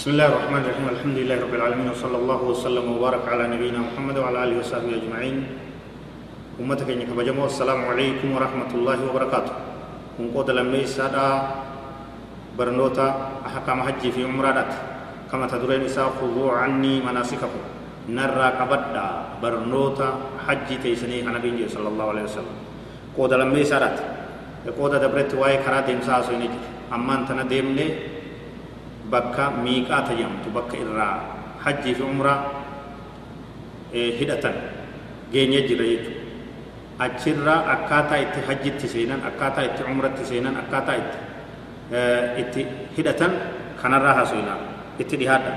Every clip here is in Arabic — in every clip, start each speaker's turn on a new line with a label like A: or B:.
A: بسم الله الرحمن الرحيم الحمد لله رب العالمين وصلى الله وسلم وبارك على نبينا محمد وعلى اله وصحبه اجمعين امتك انك بجمو السلام عليكم ورحمه الله وبركاته ان قد لم يسدا برنوتا احكام حج في عمرات كما تدرين اسا خذوا عني مناسككم نرى قبدا برنوتا حج تيسني النبي صلى الله عليه وسلم قد لم يسرت قد دبرت واي كرات انسا سنيت أمان تنا ديمني bakka miiqaata jedhamtu bakka irraa hajjii fi umraa hidhatan geenye jira jechuudha achirraa akkaataa itti hajjitti seenan akkaataa itti umratti seenan akkaataa itti itti hidhatan kanarraa haasofna itti dhihaadha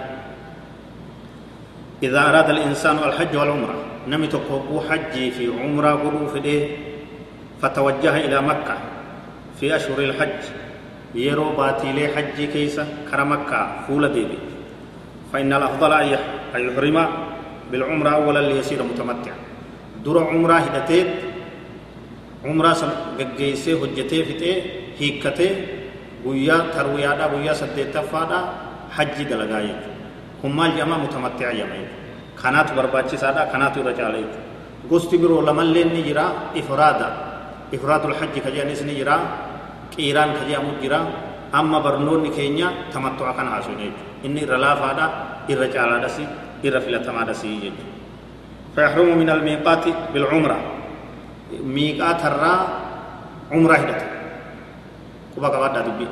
A: إذا أراد الإنسان الحج والعمرة نمي تقوى حجي في عمرة قلو في فتوجه إلى مكة في أشهر الحج يرو باتي لي حجي كيسة كرمكة فول ديبي فإن الأفضل أن يحرم بالعمرة أولا ليصير متمتعا در عمرة هدتيت umraa san gaggeessee hojjetee fixee hiikkatee guyyaa tarwiyaadhaa guyyaa saddeettaffaadhaa hajji dalagaa jechuudha kun maal jedhama mutamatti'a jedhama jechuudha kanaatu barbaachisaadha kanaatu irra caala jechuudha gosti biroo lamallee ni jira ifraada ifraadul hajji ka jedhanis ni jira qiiraan ka jedhamu jira amma barnoonni keenya tamattu'a kana haasofne jechuudha inni irra laafaadha irra caalaadhas irra filatamaadhas jechuudha فيحرم من الميقات بالعمره miiqaatarraa umraa hidhata quba qabaadhaa dubbii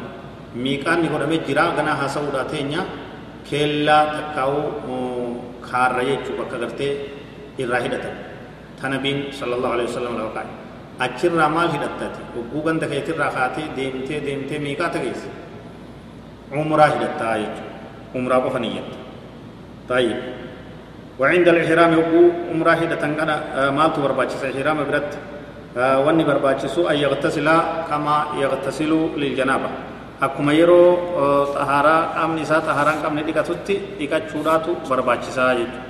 A: miiqaanni godhamee jira ganaa haasa'uudhaa teenya keellaa takkaa'uu kaarra jechuu bakka gartee irraa hidhatan tanabiin sallallahu alaihi wasallam lafa kaa'e achirraa maal hidhattati hogguu ganda keetirraa kaatee deemtee deemtee miiqaata geesse umraa hidhattaa jechuudha umraa qofa niyyatta طيب وعند الإحرام يقول عمره هدة كان مالت برباچس إحرام برت واني برباچسو أن يغتسل كما يغتسل للجنابة akkuma yeroo xahaaraa qaamni isaa xahaaraan qabne dhiqatutti dhiqachuudhaatu barbaachisaa jechuudha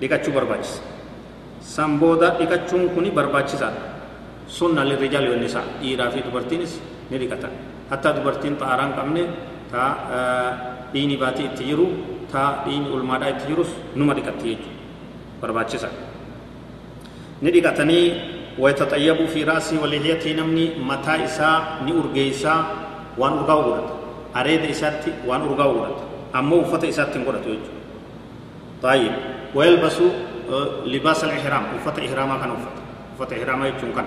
A: dhiqachuu barbaachisa san booda dhiqachuun kuni barbaachisaadha dubartiinis ni dhiqatan hatta dubartiin xahaaraan qabne ta dhiini baatii itti jiru taa dhiini ulmaadhaa itti jirus numa dhiqatti jechuudha barbaachisa ni dhiqatanii waytaxayyabuu fi raasii walihyatii namni mataa isaa ni urgeeysaa waan urgaa'u godhata areeda isaatti waan urgaa'u godhata ammoo uffata isaatti hin godhatu jechuudha طيب ويلبس لباس الإحرام وفت إحراما كان وفت وفت إحراما يجون كان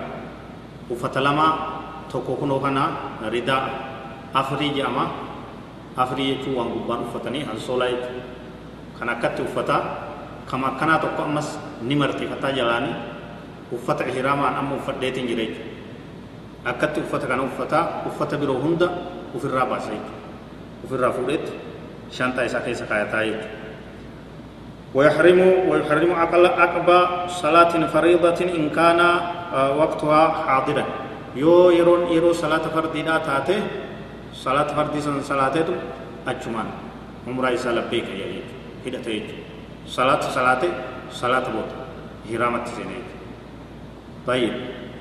A: وفت لما تكوكنو كان رداء أفري جاما afurii jechuun waan gubbaan uffatanii hansoolaa jechuudha kan akkatti uffata kama akkanaa tokko ammas ni martifataa jalaanii uffata ihraamaan amma uffadheetiin jira jechuudha akkatti uffata kana uffataa uffata biroo hunda ofirraa baasa jechuudha ofirraa fuudheetti shantaa isaa keessa kaayataa jechuudha ويحرم ويحرم عقل عقب صلاة فريضة إن كان وقتها حاضرا. يو يرون يرو صلاة فرديدا تاته صلاة فردي سن صلاته أجمان. عمرة إسا لبيك يا يجو هدت يجو صلاة صلاة صلاة بوت هرامت سنة طيب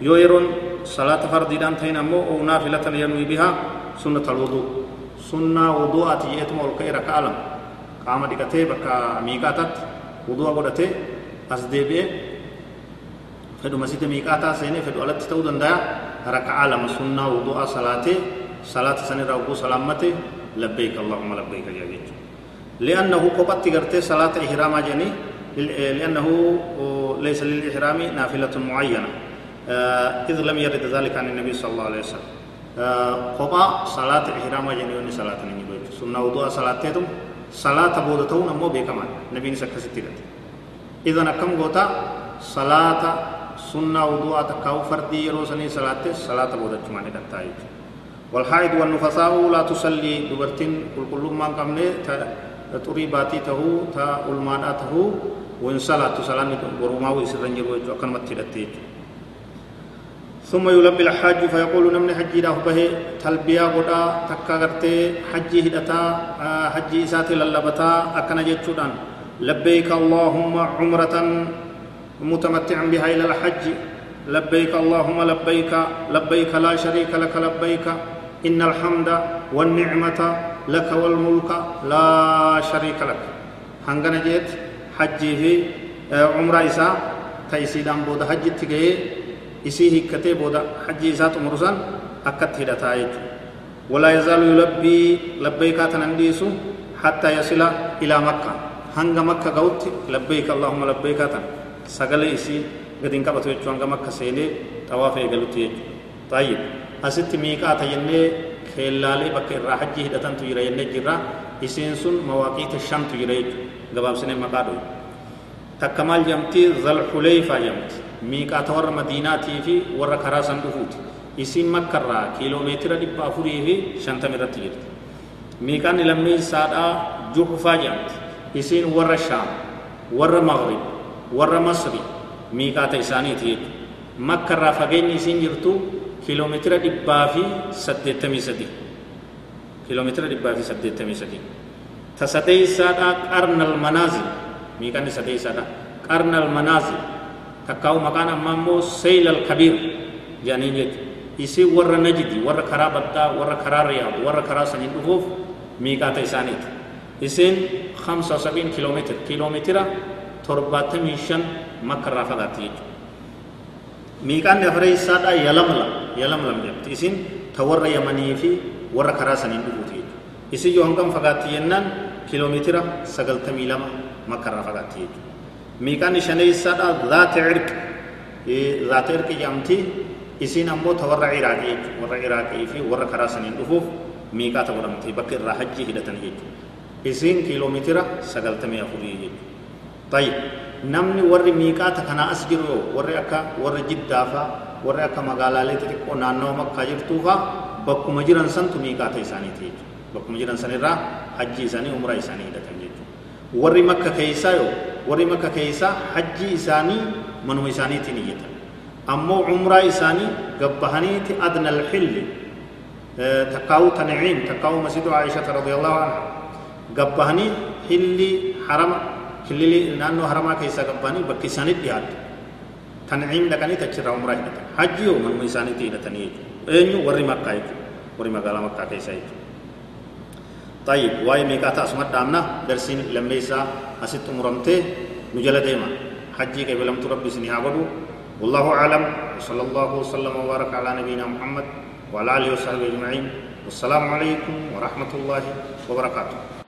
A: يو يرون صلاة فردي دان تين أمو أو نافلة ينوي بها سنة الوضوء. سنة وضوء أتيت مولك إرك ألم قام دكتي بكا ميقاتت وضوء قدتي أسديبه فدو مسجد ميقاتا سيني فدو ألت تودن دا ركع لما سنة وضوء صلاته صلاة سنة ربو سلامته لبيك اللهم لبيك يا جيج لأنه قبط قرتي صلاة إحرام جني لأنه ليس للإحرام نافلة معينة إذ لم يرد ذلك عن النبي صلى الله عليه وسلم قبا صلاة إحرام جني صلاة نجيب سنة وضوء صلاة تم صلاة بودتون أمو بكمان نبي نسكت ستيرت إذا نكم قوتا صلاة سنة وضوء تكاو فردي يروسني صلاة صلاة بودتون دتايج والحائض والنفساء لا تصلي دبرتين كل كل ما قمنا تري باتي تهو تا علمان تهو. وإن صلاة صلاة ورما ويسرن جرو أكن متدتي ثم يلبي الحاج فيقول نمن حجي له به تلبيا غدا تكا غرتي حجي هدتا حجي ساتي للبتا أكن جتشودان لبيك اللهم عمرة متمتعا بها إلى الحج. لبيك اللهم لبيك لبيك لا شريك لك لبيك إن الحمد والنعمة لك والملك لا شريك لك. هنغنا جيت حجي في عمره إسا تيسيدان بودا حج تجي إسي هكتي بودا حجي إسا تمرسان أكت هدتا ولا يزال يلبي لبيك تننديسو حتى يصل إلى مكة. هنغ مكة قوت لبيك اللهم لبيك تن. سقل إسي قد انقبت يجو هنغ مكة سيني طواف يقلت يجو. طيب. أست ميقات يني خلالي بك الرا حجي هدتن تجرى يني جرى إسين سن مواقيت الشام تجرى يجو. قباب سنة مقادو. تكمال جمتي ذل حليفة جمت. ميقات مدينة تيفي ور خرا سندفوت اسم مكة كيلومتر دي بافوري في شنطة مرتير ميقان لمي سادا جوفا جانت اسم ور شام ور مغرب ور مصري ميقات إساني تيفي مكة را فغين اسم جرتو كيلومتر دي بافي سدتمي سدي كيلومتر دي بافي سدتمي سدي تسدي سادا قرن المنازل ميقان سدي سادا قرن المنازل maqaan ammaa immoo seylal kabiir jedhanii jechu isii warra najidi warra karaa baddaa warra karaa riyaad warra karaa saniin dhufuuf miiqaata isaaniiti isiin hamsa sabiin kiiloomeetira kiiloomeetira torbaatamii shan makka irraa fagaatti jechuudha miiqaanni afreessaadha yalamlam yalamlam jedhamti isin ta warra yamanii fi warra karaa saniin dhufuuti jechuudha isin yoo hangam fagaatti jennaan kiiloomeetira sagaltamii lama makkarraa miiqaanni shaneessaadha zaata cirqi zaata cirqi jedhamti isin ammoo ta warra iraaqii jechuudha warra iraaqii fi warra karaa saniin dhufuuf miiqaata godhamti bakka irraa hajjii hidhatan jechuudha isin kiiloomeetira sagaltamii afurii jechuudha طيب namni warri miiqaata kanaa as jiru yoo warri akka warri jiddaafa warri akka magaalaalee xixiqqoo naannoo makkaa jirtuufa bakkuma jiran santu miiqaata isaaniiti jechuudha bakkuma jiran sanirraa hajji isaanii umraa isaanii hidhatan jechuudha warri makka keeysaa yoo warri makka keeysaa hajji isaanii manuma isaaniitiin iyyatan ammoo umraa isaanii gabbahaniiti adna alxilli takkaawu taniciim takkaawu masjidu aishata radiallahu anha gabbahanii hilli harama kilili naannoo haramaa keessaa qabbaanii bakki isaanitti dhiyaatu tanciim dhaqanii achirraa umraa hidhatan hajji yoo manuma isaaniitti hidhatanii jechuudha eenyu warri makkaa jechuudha warri magaalaa makkaa keessaa jechuudha طيب واي ميقاتا اسمت دامنا درسين لميسا اسيت مرمته نجل ديما حجي كي بلمت ربي سني عبدو والله اعلم وصلى الله وسلم وبارك على نبينا محمد وعلى اله وصحبه اجمعين والسلام عليكم ورحمه الله وبركاته